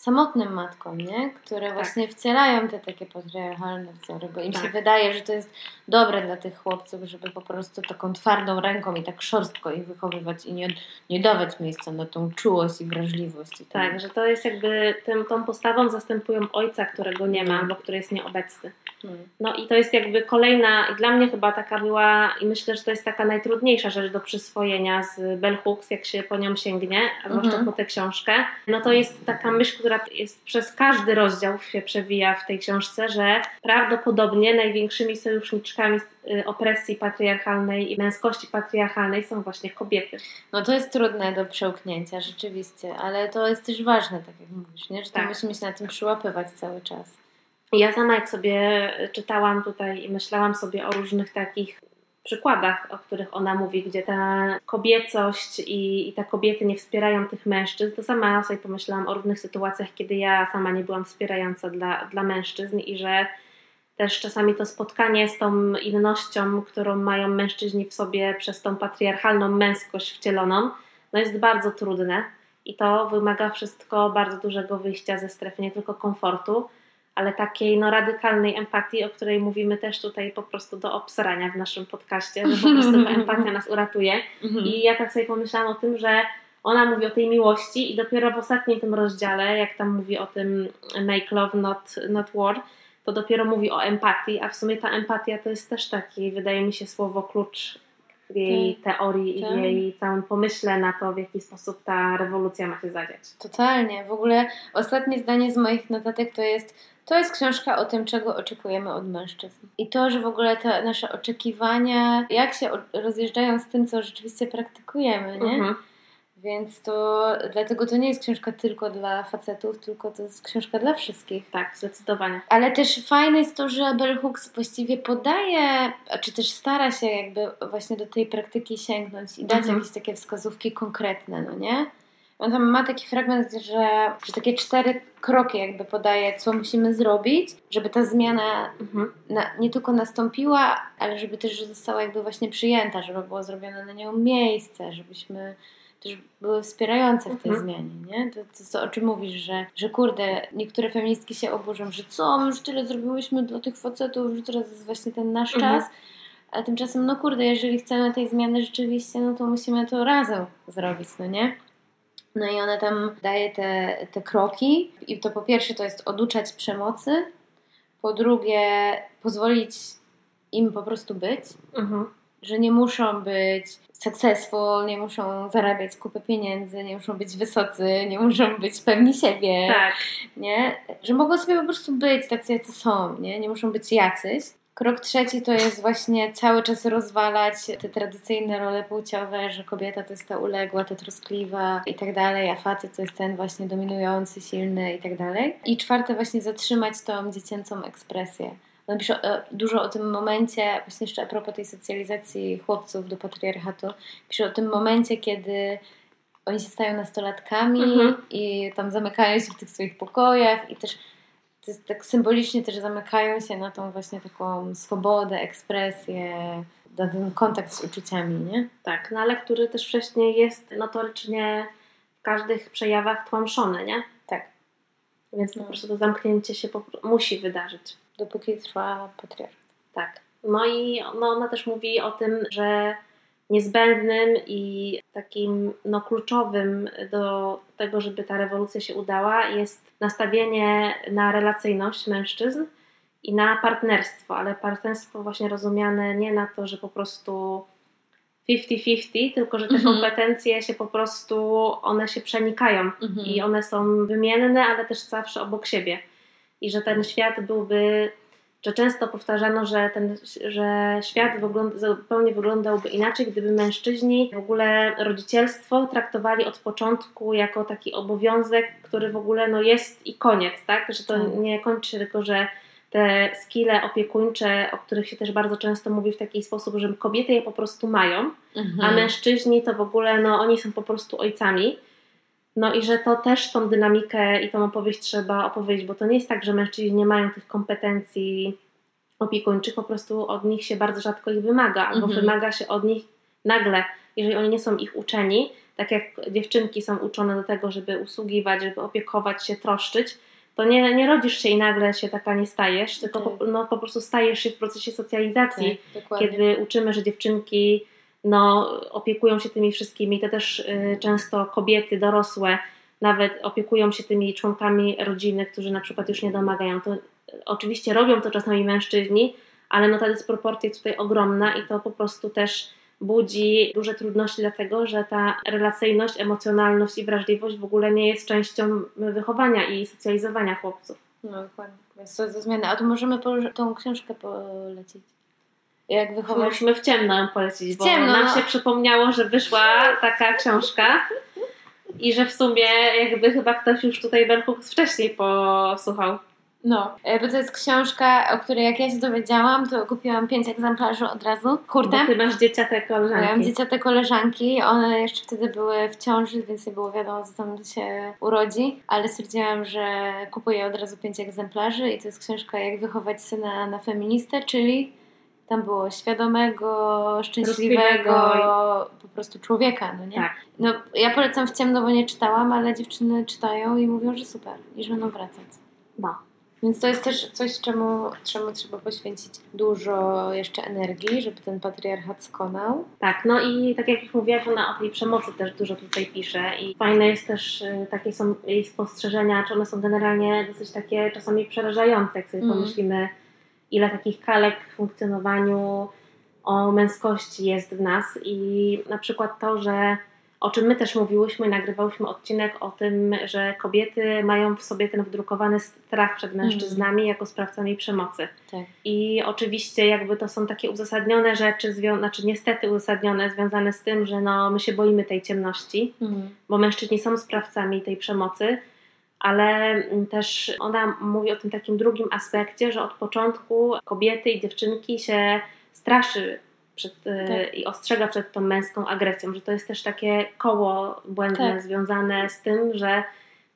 samotnym matkom, nie? które właśnie wcielają te takie patriarchalne wzory, bo im się Tak. wydaje, że to jest dobre dla tych chłopców, żeby po prostu taką twardą ręką i tak szorstko ich wychowywać i nie, nie dawać miejsca na tą czułość i wrażliwość. I Tak, że to jest jakby tym, tą postawą zastępują ojca, którego nie ma, albo który jest nieobecny. Hmm. No i to jest jakby kolejna, i dla mnie chyba taka była, i myślę, że to jest taka najtrudniejsza rzecz do przyswojenia z Bell Hooks, jak się po nią sięgnie, a zwłaszcza Mhm. po tę książkę. No to jest taka myśl, która jest przez każdy rozdział się przewija w tej książce, że prawdopodobnie największymi sojuszniczkami y, opresji patriarchalnej i męskości patriarchalnej są właśnie kobiety. No to jest trudne do przełknięcia, rzeczywiście, ale to jest też ważne, tak jak mówisz, nie? że Tak. musimy się na tym przyłapywać cały czas. Ja sama jak sobie czytałam tutaj i myślałam sobie o różnych takich przykładach, o których ona mówi, gdzie ta kobiecość i, i te kobiety nie wspierają tych mężczyzn, to sama sobie pomyślałam o różnych sytuacjach, kiedy ja sama nie byłam wspierająca dla, dla mężczyzn i że też czasami to spotkanie z tą innością, którą mają mężczyźni w sobie przez tą patriarchalną męskość wcieloną, no jest bardzo trudne i to wymaga wszystko bardzo dużego wyjścia ze strefy nie tylko komfortu, ale takiej no, radykalnej empatii, o której mówimy też tutaj po prostu do obsrania w naszym podcaście, że po prostu ta empatia nas uratuje. I ja tak sobie pomyślałam o tym, że ona mówi o tej miłości i dopiero w ostatnim tym rozdziale, jak tam mówi o tym make love, not, not war, to dopiero mówi o empatii, a w sumie ta empatia to jest też taki, wydaje mi się, słowo klucz w jej teorii Tak. i w jej całym pomyśle na to, w jaki sposób ta rewolucja ma się zadziać. Totalnie. W ogóle ostatnie zdanie z moich notatek to jest to jest książka o tym, czego oczekujemy od mężczyzn. I to, że w ogóle te nasze oczekiwania, jak się rozjeżdżają z tym, co rzeczywiście praktykujemy, nie? Mhm. Więc to, dlatego to nie jest książka tylko dla facetów, tylko to jest książka dla wszystkich. Tak, zdecydowanie. Ale też fajne jest to, że Bell Hooks właściwie podaje, czy też stara się jakby właśnie do tej praktyki sięgnąć i dać Mhm. jakieś takie wskazówki konkretne, no nie? On tam ma taki fragment, że, że takie cztery kroki jakby podaje, co musimy zrobić, żeby ta zmiana Mhm. na, nie tylko nastąpiła, ale żeby też została jakby właśnie przyjęta, żeby było zrobione na nią miejsce, żebyśmy też były wspierające w tej Mhm. zmianie, nie? To, to, to o czym mówisz, że, że kurde, niektóre feministki się oburzą, że co, my już tyle zrobiłyśmy dla tych facetów, że teraz jest właśnie ten nasz Mhm. czas, a tymczasem, no kurde, jeżeli chcemy tej zmiany rzeczywiście, no to musimy to razem zrobić, no nie? No i ona tam daje te, te kroki i to po pierwsze to jest oduczać przemocy, po drugie pozwolić im po prostu być, Mhm. że nie muszą być successful, nie muszą zarabiać kupę pieniędzy, nie muszą być wysocy, nie muszą być pewni siebie, Tak. nie? Że mogą sobie po prostu być tacy, jacy są, nie? Nie muszą być jacyś. Krok trzeci to jest właśnie cały czas rozwalać te tradycyjne role płciowe, że kobieta to jest ta uległa, ta troskliwa i tak dalej, a facet to jest ten właśnie dominujący, silny i tak dalej. I czwarte właśnie zatrzymać tą dziecięcą ekspresję. On pisze e, dużo o tym momencie, właśnie jeszcze a propos tej socjalizacji chłopców do patriarchatu, pisze o tym momencie, kiedy oni się stają nastolatkami Mhm. i tam zamykają się w tych swoich pokojach i też jest tak symbolicznie też zamykają się na tą właśnie taką swobodę, ekspresję, na ten kontakt z uczuciami, nie? Tak, no ale który też wcześniej jest notorycznie w każdych przejawach tłamszony, nie? Tak. Więc po prostu to zamknięcie się musi wydarzyć. Dopóki trwa patriarchat. Tak. No i no, ona też mówi o tym, że niezbędnym i takim no, kluczowym do tego, żeby ta rewolucja się udała, jest nastawienie na relacyjność mężczyzn i na partnerstwo, ale partnerstwo właśnie rozumiane nie na to, że po prostu 50-50, tylko że te Mhm. kompetencje się po prostu, one się przenikają i one są wymienne, ale też zawsze obok siebie. I że ten świat byłby, że często powtarzano, że ten że świat wygląda, zupełnie wyglądałby inaczej, gdyby mężczyźni w ogóle rodzicielstwo traktowali od początku jako taki obowiązek, który w ogóle no, jest i koniec, tak? Że to Tak. nie kończy się tylko, że te skille opiekuńcze, o których się też bardzo często mówi w taki sposób, że kobiety je po prostu mają, Mhm. a mężczyźni to w ogóle, no oni są po prostu ojcami. No i że to też tą dynamikę i tą opowieść trzeba opowiedzieć, bo to nie jest tak, że mężczyźni nie mają tych kompetencji opiekuńczych, po prostu od nich się bardzo rzadko ich wymaga, albo Mhm. wymaga się od nich nagle, jeżeli oni nie są ich uczeni, tak jak dziewczynki są uczone do tego, żeby usługiwać, żeby opiekować się, troszczyć, to nie, nie rodzisz się i nagle się taka nie stajesz, tylko po, no, po prostu stajesz się w procesie socjalizacji tak, kiedy uczymy, że dziewczynki no, opiekują się tymi wszystkimi, to też y, często kobiety dorosłe nawet opiekują się tymi członkami rodziny, którzy na przykład już nie domagają. To oczywiście robią to czasami mężczyźni, ale no ta dysproporcja jest tutaj ogromna i to po prostu też budzi duże trudności, dlatego że ta relacyjność, emocjonalność i wrażliwość w ogóle nie jest częścią wychowania i socjalizowania chłopców. No dokładnie. Więc to za zmianę. A to możemy tą książkę polecić. Jak wychować... Musimy w ciemno ją polecić, bo ciemno, nam no. się przypomniało, że wyszła taka książka i że w sumie jakby chyba ktoś już tutaj Bell wcześniej posłuchał. No, e, bo to jest książka, o której jak ja się dowiedziałam, to kupiłam pięć egzemplarzy od razu. Kurde. Bo ty masz dzieciate koleżanki. dzieciate koleżanki, one jeszcze wtedy były w ciąży, więc nie było wiadomo, co tam się urodzi, ale stwierdziłam, że kupuję od razu pięć egzemplarzy i to jest książka Jak wychować syna na feministę, czyli tam było świadomego, szczęśliwego, po prostu człowieka, no nie? Tak. No, ja polecam w ciemno, bo nie czytałam, ale dziewczyny czytają i mówią, że super i że będą wracać. No. Więc to jest też coś, czemu, czemu trzeba poświęcić dużo jeszcze energii, żeby ten patriarchat skonał. Tak, no i tak jak już mówiłaś, ona o tej przemocy też dużo tutaj pisze i fajne jest też, y, takie są jej spostrzeżenia, czy one są generalnie dosyć takie czasami przerażające, jak sobie Mm. pomyślimy, ile takich kalek w funkcjonowaniu o męskości jest w nas i na przykład to, że o czym my też mówiłyśmy i nagrywałyśmy odcinek o tym, że kobiety mają w sobie ten wdrukowany strach przed mężczyznami jako sprawcami przemocy. Tak. I oczywiście jakby to są takie uzasadnione rzeczy, znaczy niestety uzasadnione, związane z tym, że no, my się boimy tej ciemności, bo mężczyźni są sprawcami tej przemocy, ale mm, też ona mówi o tym takim drugim aspekcie, że od początku kobiety i dziewczynki się straszy przed, e, Tak. i ostrzega przed tą męską agresją, że to jest też takie koło błędne Tak. związane z tym, że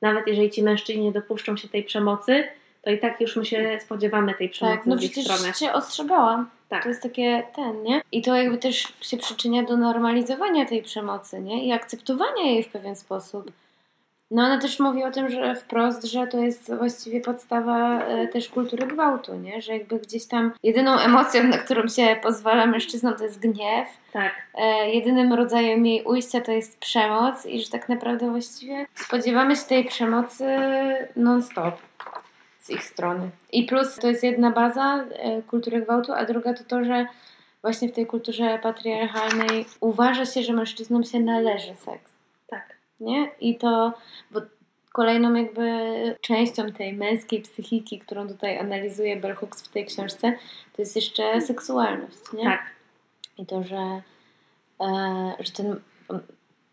nawet jeżeli ci mężczyźni nie dopuszczą się tej przemocy, to i tak już my się spodziewamy tej przemocy Tak, no z ich przecież strony. się ostrzegałam. Tak. To jest takie ten, nie? I to jakby też się przyczynia do normalizowania tej przemocy, nie? I akceptowania jej w pewien sposób. No ona też mówi o tym, że wprost, że to jest właściwie podstawa e, też kultury gwałtu, nie? Że jakby gdzieś tam jedyną emocją, na którą się pozwala mężczyznom, to jest gniew. Tak. E, jedynym rodzajem jej ujścia to jest przemoc i że tak naprawdę właściwie spodziewamy się tej przemocy non-stop z ich strony. I plus to jest jedna baza e, kultury gwałtu, a druga to to, że właśnie w tej kulturze patriarchalnej uważa się, że mężczyznom się należy seks. Nie? I to, bo kolejną jakby częścią tej męskiej psychiki, którą tutaj analizuje Bell Hooks w tej książce, to jest jeszcze seksualność, nie? Tak. I to, że, e, że ten,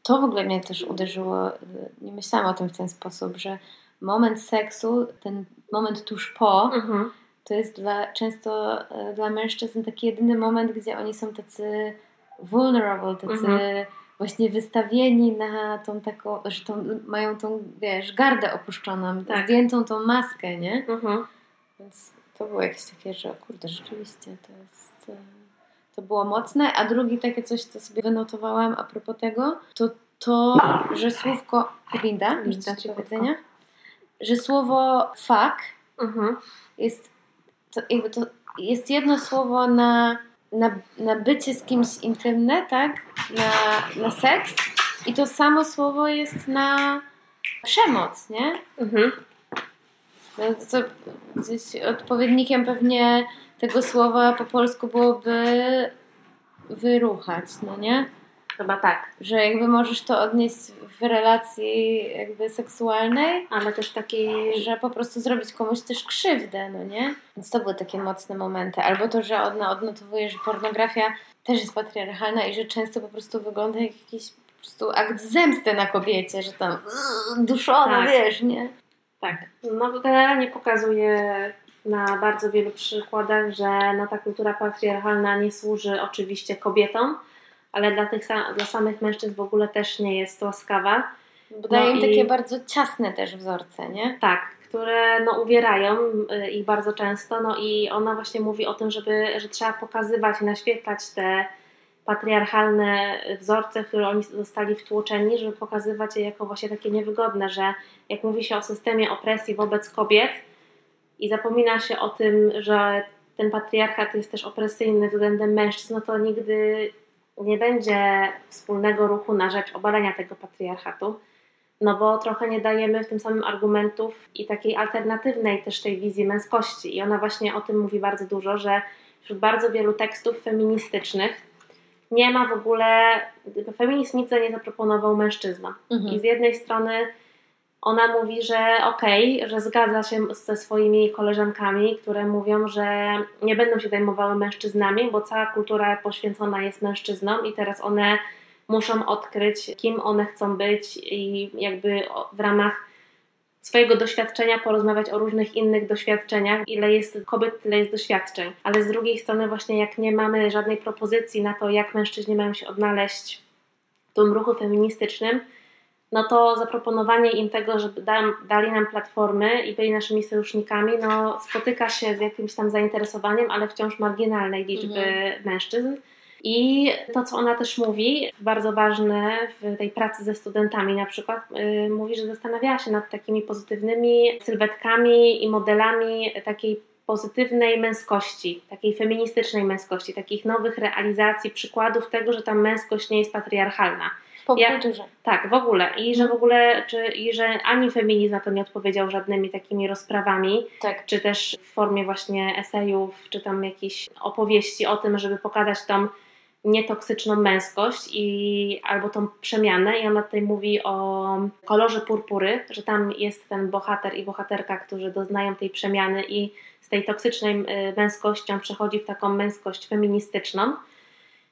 to w ogóle mnie też uderzyło, e, nie myślałam o tym w ten sposób, że moment seksu, ten moment tuż po, Mhm. to jest dla, często e, dla mężczyzn taki jedyny moment, gdzie oni są tacy vulnerable, tacy Mhm. Właśnie wystawieni na tą taką, że tą, mają tą, wiesz, gardę opuszczoną, Tak. zdjętą tą maskę, nie? Mhm. Więc to było jakieś takie, że kurde, rzeczywiście to jest. e, To było mocne, a drugi takie coś, co sobie wynotowałam a propos tego, to to, że słówko. Linda, masz Linda, coś do cichutko. powiedzenia? Że słowo fuck Mhm. jest. To jakby to jest jedno słowo na, na, na bycie z kimś intymne, tak? Na, na seks. I to samo słowo jest na przemoc, nie? Mhm. No to gdzieś odpowiednikiem pewnie tego słowa po polsku byłoby wyruchać, no nie? Chyba tak. Że jakby możesz to odnieść w relacji jakby seksualnej, Ale też takiej, że po prostu zrobić komuś też krzywdę, no nie? Więc to były takie mocne momenty. Albo to, że ona odnotowuje, że pornografia też jest patriarchalna i że często po prostu wygląda jak jakiś po prostu akt zemsty na kobiecie, że tam duszona, Tak. wiesz, nie? Tak. No generalnie pokazuje na bardzo wielu przykładach, że no, ta kultura patriarchalna nie służy oczywiście kobietom, ale dla, tych, dla samych mężczyzn w ogóle też nie jest łaskawa. Bo daje im i- takie bardzo ciasne też wzorce, nie? Tak, które no, uwierają y, ich bardzo często. No i ona właśnie mówi o tym, żeby, że trzeba pokazywać i naświetlać te patriarchalne wzorce, w które oni zostali wtłoczeni, żeby pokazywać je jako właśnie takie niewygodne, że jak mówi się o systemie opresji wobec kobiet i zapomina się o tym, że ten patriarchat jest też opresyjny względem mężczyzn, no to nigdy nie będzie wspólnego ruchu na rzecz obalenia tego patriarchatu. No bo trochę nie dajemy w tym samym argumentów i takiej alternatywnej też tej wizji męskości. I ona właśnie o tym mówi bardzo dużo, że wśród bardzo wielu tekstów feministycznych nie ma w ogóle, feminizm nic nie zaproponował mężczyznom. I z jednej strony ona mówi, że okej, że zgadza się ze swoimi koleżankami, które mówią, że nie będą się zajmowały mężczyznami, bo cała kultura poświęcona jest mężczyznom i teraz one muszą odkryć, kim one chcą być i jakby w ramach swojego doświadczenia porozmawiać o różnych innych doświadczeniach. Ile jest kobiet, tyle jest doświadczeń. Ale z drugiej strony właśnie jak nie mamy żadnej propozycji na to, jak mężczyźni mają się odnaleźć w tym ruchu feministycznym, no to zaproponowanie im tego, żeby da, dali nam platformy i byli naszymi sojusznikami, no spotyka się z jakimś tam zainteresowaniem, ale wciąż marginalnej liczby mężczyzn. I to, co ona też mówi, bardzo ważne w tej pracy ze studentami na przykład, yy, mówi, że zastanawiała się nad takimi pozytywnymi sylwetkami i modelami takiej pozytywnej męskości, takiej feministycznej męskości, takich nowych realizacji, przykładów tego, że ta męskość nie jest patriarchalna. W popkulturze. Tak, w ogóle. I że w ogóle, czy, i że ani feminizm na to nie odpowiedział żadnymi takimi rozprawami, Tak. czy też w formie właśnie esejów, czy tam jakichś opowieści o tym, żeby pokazać tą nietoksyczną męskość i albo tą przemianę i ona tutaj mówi o kolorze purpury, że tam jest ten bohater i bohaterka, którzy doznają tej przemiany i z tej toksycznej y, męskością przechodzi w taką męskość feministyczną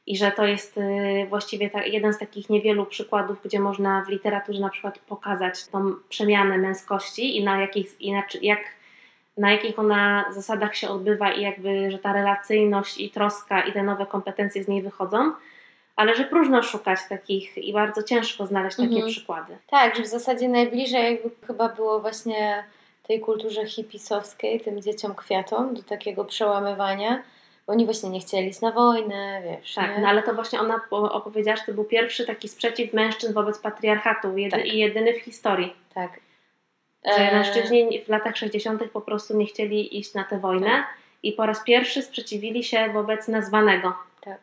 i że to jest y, właściwie ta, jeden z takich niewielu przykładów, gdzie można w literaturze na przykład pokazać tą przemianę męskości i na jakich, i na, jak, na jakich ona zasadach się odbywa i jakby, że ta relacyjność i troska i te nowe kompetencje z niej wychodzą, ale że próżno szukać takich i bardzo ciężko znaleźć takie Mhm. przykłady. Tak, że w zasadzie najbliżej jakby chyba było właśnie tej kulturze hipisowskiej, tym dzieciom kwiatom, do takiego przełamywania. Oni właśnie nie chcieli iść na wojnę, wiesz. Tak, nie? no ale to właśnie ona po- opowiedziała, że to był pierwszy taki sprzeciw mężczyzn wobec patriarchatu jedy, Tak. i jedyny w historii. tak. Że E, mężczyźni w latach 60. po prostu nie chcieli iść na tę wojnę Tak. i po raz pierwszy sprzeciwili się wobec nazwanego. Tak.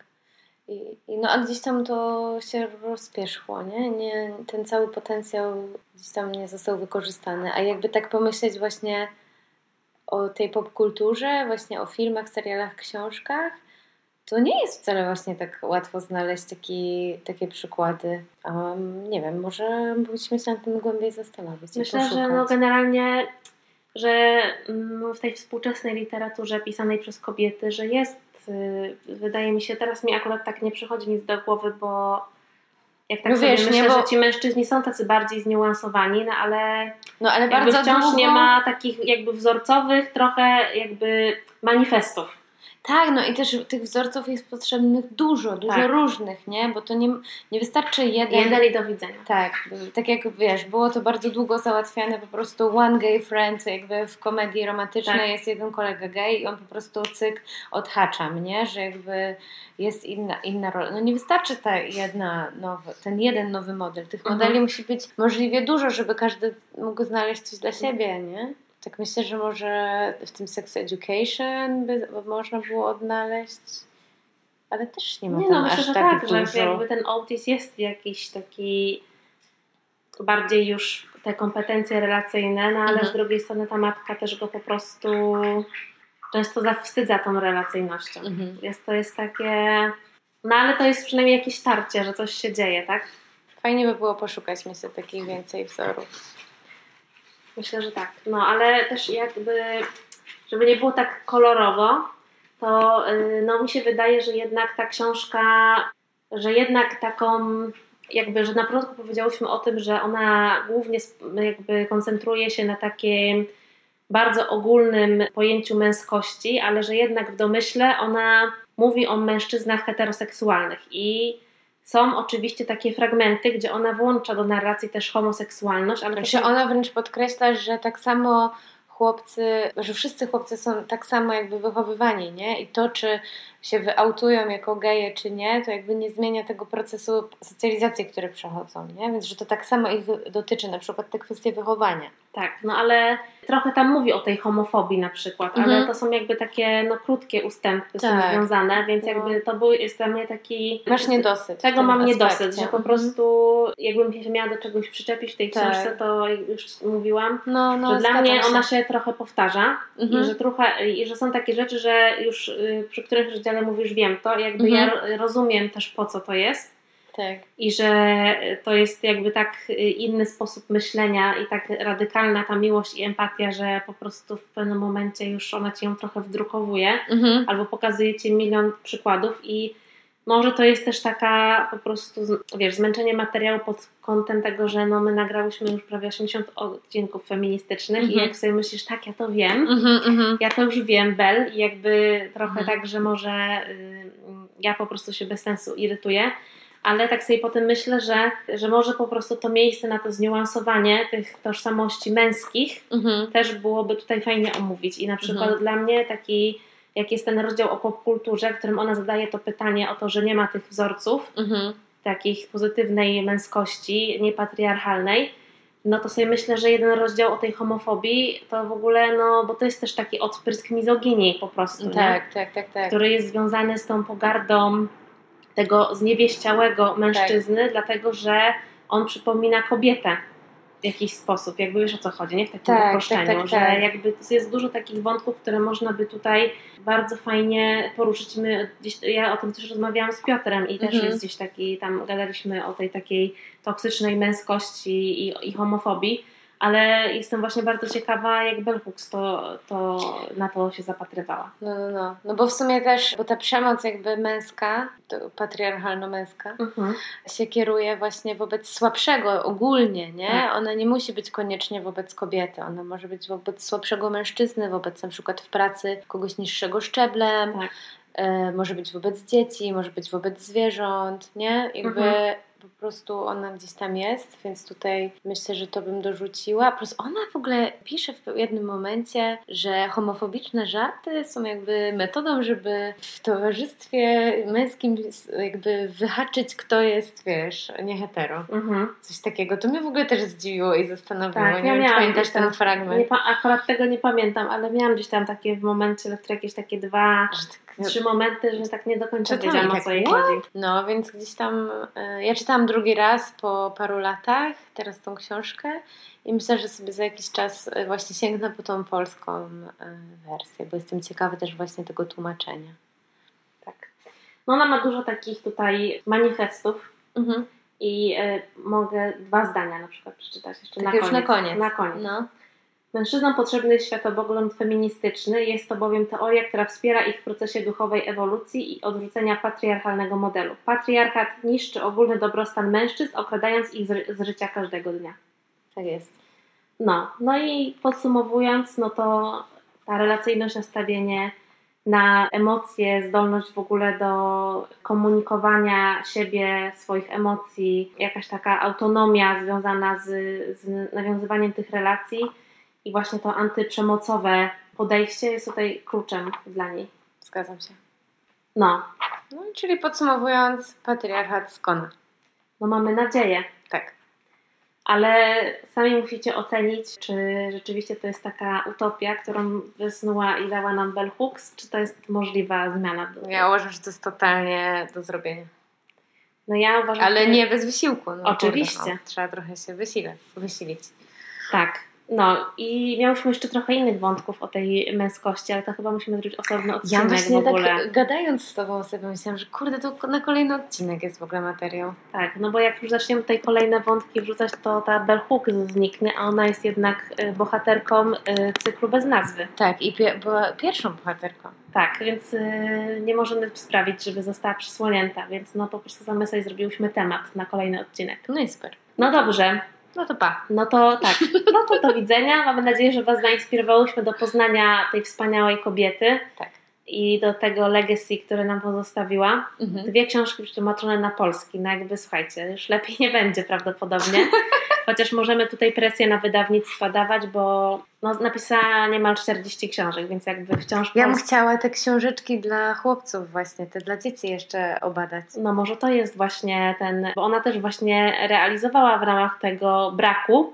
I no a gdzieś tam to się rozpierzchło, nie? nie? Ten cały potencjał gdzieś tam nie został wykorzystany. A jakby tak pomyśleć właśnie o tej popkulturze, właśnie o filmach, serialach, książkach, to nie jest wcale właśnie tak łatwo znaleźć taki, takie przykłady. Um, nie wiem, może powinniśmy się nad tym głębiej zastanowić. Myślę, że no generalnie, że mm, w tej współczesnej literaturze pisanej przez kobiety, że jest, y, wydaje mi się, teraz mi akurat tak nie przychodzi nic do głowy, bo jak tak No sobie wiesz, nie, myślę, bo- że ci mężczyźni są tacy bardziej zniuansowani, no ale No ale bardzo wciąż długo... nie ma takich jakby wzorcowych trochę jakby manifestów. Tak, no i też tych wzorców jest potrzebnych dużo, dużo Tak. różnych, nie? Bo to nie, nie wystarczy jeden. Jeden i do widzenia. Tak, tak jak wiesz, było to bardzo długo załatwiane po prostu one gay friend, jakby w komedii romantycznej Tak. jest jeden kolega gay i on po prostu cyk odhacza mnie, że jakby jest inna, inna rola. No nie wystarczy ta jedna nowy, ten jeden nowy model. Tych Mhm. modeli musi być możliwie dużo, żeby każdy mógł znaleźć coś dla siebie, nie? Tak myślę, że może w tym sex education by można było odnaleźć, ale też nie ma Nie tam no, myślę, aż że tak tak, dużo. że jakby ten autyzm jest jakiś taki bardziej już te kompetencje relacyjne, no ale Mhm. z drugiej strony ta matka też go po prostu często zawstydza tą relacyjnością. Mhm. Jest to jest takie... No ale to jest przynajmniej jakieś tarcie, że coś się dzieje, tak? Fajnie by było poszukać, myślę, takich więcej wzorów. Myślę, że tak. No ale też jakby, żeby nie było tak kolorowo, to y, no mi się wydaje, że jednak ta książka, że jednak taką jakby, że na początku powiedziałyśmy o tym, że ona głównie jakby koncentruje się na takim bardzo ogólnym pojęciu męskości, ale że jednak w domyśle ona mówi o mężczyznach heteroseksualnych i są oczywiście takie fragmenty, gdzie ona włącza do narracji też homoseksualność, ale Znaczy są- ona wręcz podkreśla, że tak samo chłopcy, że wszyscy chłopcy są tak samo jakby wychowywani, nie? I to, czy się wyautują jako geje, czy nie, to jakby nie zmienia tego procesu socjalizacji, który przechodzą, nie? Więc, że to tak samo ich dotyczy, na przykład te kwestie wychowania. Tak, no ale trochę tam mówi o tej homofobii na przykład, Mhm. ale to są jakby takie no, krótkie ustępy Tak. związane, więc No. jakby to był, jest dla mnie taki... Masz niedosyt. Tego mam aspekcie. niedosyt, że po Mhm. prostu jakbym się miała do czegoś przyczepić w tej Tak. książce, to już mówiłam, No, no, że dla mnie się. ona się trochę powtarza Mhm. i, że trochę, i że są takie rzeczy, że już y, przy których rozdziale mówisz wiem to, jakby Mhm. ja ro- rozumiem też po co to jest Tak. i że to jest jakby tak y, inny sposób myślenia i tak radykalna ta miłość i empatia, że po prostu w pewnym momencie już ona ci ją trochę wdrukowuje Mhm. albo pokazuje ci milion przykładów i może to jest też taka po prostu, wiesz, zmęczenie materiału pod kątem tego, że no my nagrałyśmy już prawie 80 odcinków feministycznych i Mhm. jak sobie myślisz, tak, ja to wiem, Mhm, mhm. ja to już wiem, Bel, i jakby trochę Mhm. tak, że może y, ja po prostu się bez sensu irytuję, ale tak sobie potem myślę, że, że może po prostu to miejsce na to zniuansowanie tych tożsamości męskich Mhm. też byłoby tutaj fajnie omówić. I na przykład dla mnie taki, jak jest ten rozdział o popkulturze, w którym ona zadaje to pytanie o to, że nie ma tych wzorców, Mhm. takich pozytywnej męskości, niepatriarchalnej, no to sobie myślę, że jeden rozdział o tej homofobii to w ogóle, no bo to jest też taki odprysk mizoginii po prostu, nie? Tak, tak, tak, tak. który jest związany z tą pogardą tego zniewieściałego mężczyzny, dlatego że on przypomina kobietę w jakiś sposób, jakby wiesz o co chodzi, nie? W takim Tak, uproszczeniu, tak, tak, że tak. jakby jest dużo takich wątków, które można by tutaj bardzo fajnie poruszyć. My gdzieś, ja o tym też rozmawiałam z Piotrem i też Mhm. jest gdzieś taki, tam gadaliśmy o tej takiej toksycznej męskości i, i homofobii, ale jestem właśnie bardzo ciekawa, jak Bell Hooks to, to na to się zapatrywała. No, no, no. No bo w sumie też, bo ta przemoc jakby męska, patriarchalno-męska, Mhm. się kieruje właśnie wobec słabszego ogólnie, nie? Tak. Ona nie musi być koniecznie wobec kobiety, ona może być wobec słabszego mężczyzny, wobec na przykład w pracy kogoś niższego szczeblem, Tak. e, może być wobec dzieci, może być wobec zwierząt, nie? Jakby Mhm. Po prostu ona gdzieś tam jest, więc tutaj myślę, że to bym dorzuciła. Plus ona w ogóle pisze w jednym momencie, że homofobiczne żarty są jakby metodą, żeby w towarzystwie męskim jakby wyhaczyć, kto jest, wiesz, nie hetero. Mhm. Coś takiego. To mnie w ogóle też zdziwiło i zastanowiło. Tak, nie ja wiem, czy pamiętasz ten fragment. Nie, akurat tego nie pamiętam, ale miałam gdzieś tam takie w momencie, które jakieś takie dwa, Że tak- trzy momenty, że tak nie do końca Czytałam wiedziałam o tak, co jej chodzi. No, więc gdzieś tam. e, Ja czytałam drugi raz po paru latach, teraz tą książkę, i myślę, że sobie za jakiś czas e, właśnie sięgnę po tą polską e, wersję, bo jestem ciekawa też właśnie tego tłumaczenia. Tak. No ona ma dużo takich tutaj manifestów Mhm. i e, mogę dwa zdania na przykład przeczytać jeszcze Tak na już koniec. na koniec. Na koniec. No. Mężczyznom potrzebny jest światopogląd feministyczny. Jest to bowiem teoria, która wspiera ich w procesie duchowej ewolucji i odrzucenia patriarchalnego modelu. Patriarchat niszczy ogólny dobrostan mężczyzn, okradając ich z, z życia każdego dnia. Tak jest. No, no i podsumowując, no to ta relacyjność, nastawienie na emocje, zdolność w ogóle do komunikowania siebie, swoich emocji, jakaś taka autonomia związana z, z nawiązywaniem tych relacji i właśnie to antyprzemocowe podejście jest tutaj kluczem dla niej. Zgadzam się. No, No, czyli podsumowując, patriarchat skona. no mamy nadzieję. Tak. Ale sami musicie ocenić, czy rzeczywiście to jest taka utopia, którą wysnuła i dała nam Bell Hooks, czy to jest możliwa zmiana. Ja uważam, że to jest totalnie do zrobienia. No ja uważam, Ale nie bez wysiłku. No, Oczywiście. Kurde, no, trzeba trochę się wysilać, wysilić. Tak. No i miałyśmy jeszcze trochę innych wątków o tej męskości, ale to chyba musimy zrobić osobny Ja odcinek właśnie w ogóle. tak gadając z tobą sobie myślałam, że kurde, to na kolejny odcinek jest w ogóle materiał. Tak, no bo jak już zaczniemy tutaj kolejne wątki wrzucać, to ta Bell Hooks zniknie, a ona jest jednak y, bohaterką y, cyklu bez nazwy. Tak, i pie- była pierwszą bohaterką. Tak, więc y, nie możemy sprawić, żeby została przysłonięta, więc no po prostu same sobie zrobiłyśmy temat na kolejny odcinek. No i super. No dobrze, No to pa. no to tak, no to do widzenia. Mamy nadzieję, że Was zainspirowałyśmy do poznania tej wspaniałej kobiety Tak. i do tego legacy, które nam pozostawiła. Mhm. Dwie książki przetłumaczone na polski, no jakby słuchajcie, już lepiej nie będzie prawdopodobnie. Chociaż możemy tutaj presję na wydawnictwa dawać, bo no, napisała niemal 40 książek, więc jakby wciąż Ja bym pols- chciała te książeczki dla chłopców właśnie, te dla dzieci jeszcze obadać. No może to jest właśnie ten, bo ona też właśnie realizowała w ramach tego braku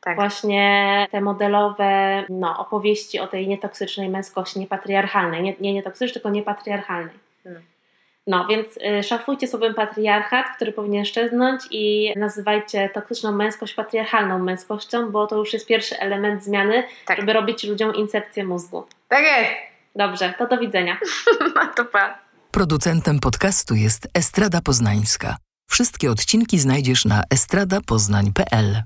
Tak. właśnie te modelowe no, opowieści o tej nietoksycznej męskości, niepatriarchalnej. Nie, nie nietoksycznej, tylko niepatriarchalnej. No. Więc y, szafujcie słowem patriarchat, który powinien szczeznąć i nazywajcie toksyczną męskość patriarchalną męskością, bo to już jest pierwszy element zmiany, Tak. żeby robić ludziom incepcję mózgu. Tak jest. Dobrze, to do widzenia. No to pa. Producentem podcastu jest Estrada Poznańska. Wszystkie odcinki znajdziesz na estradapoznań.pl.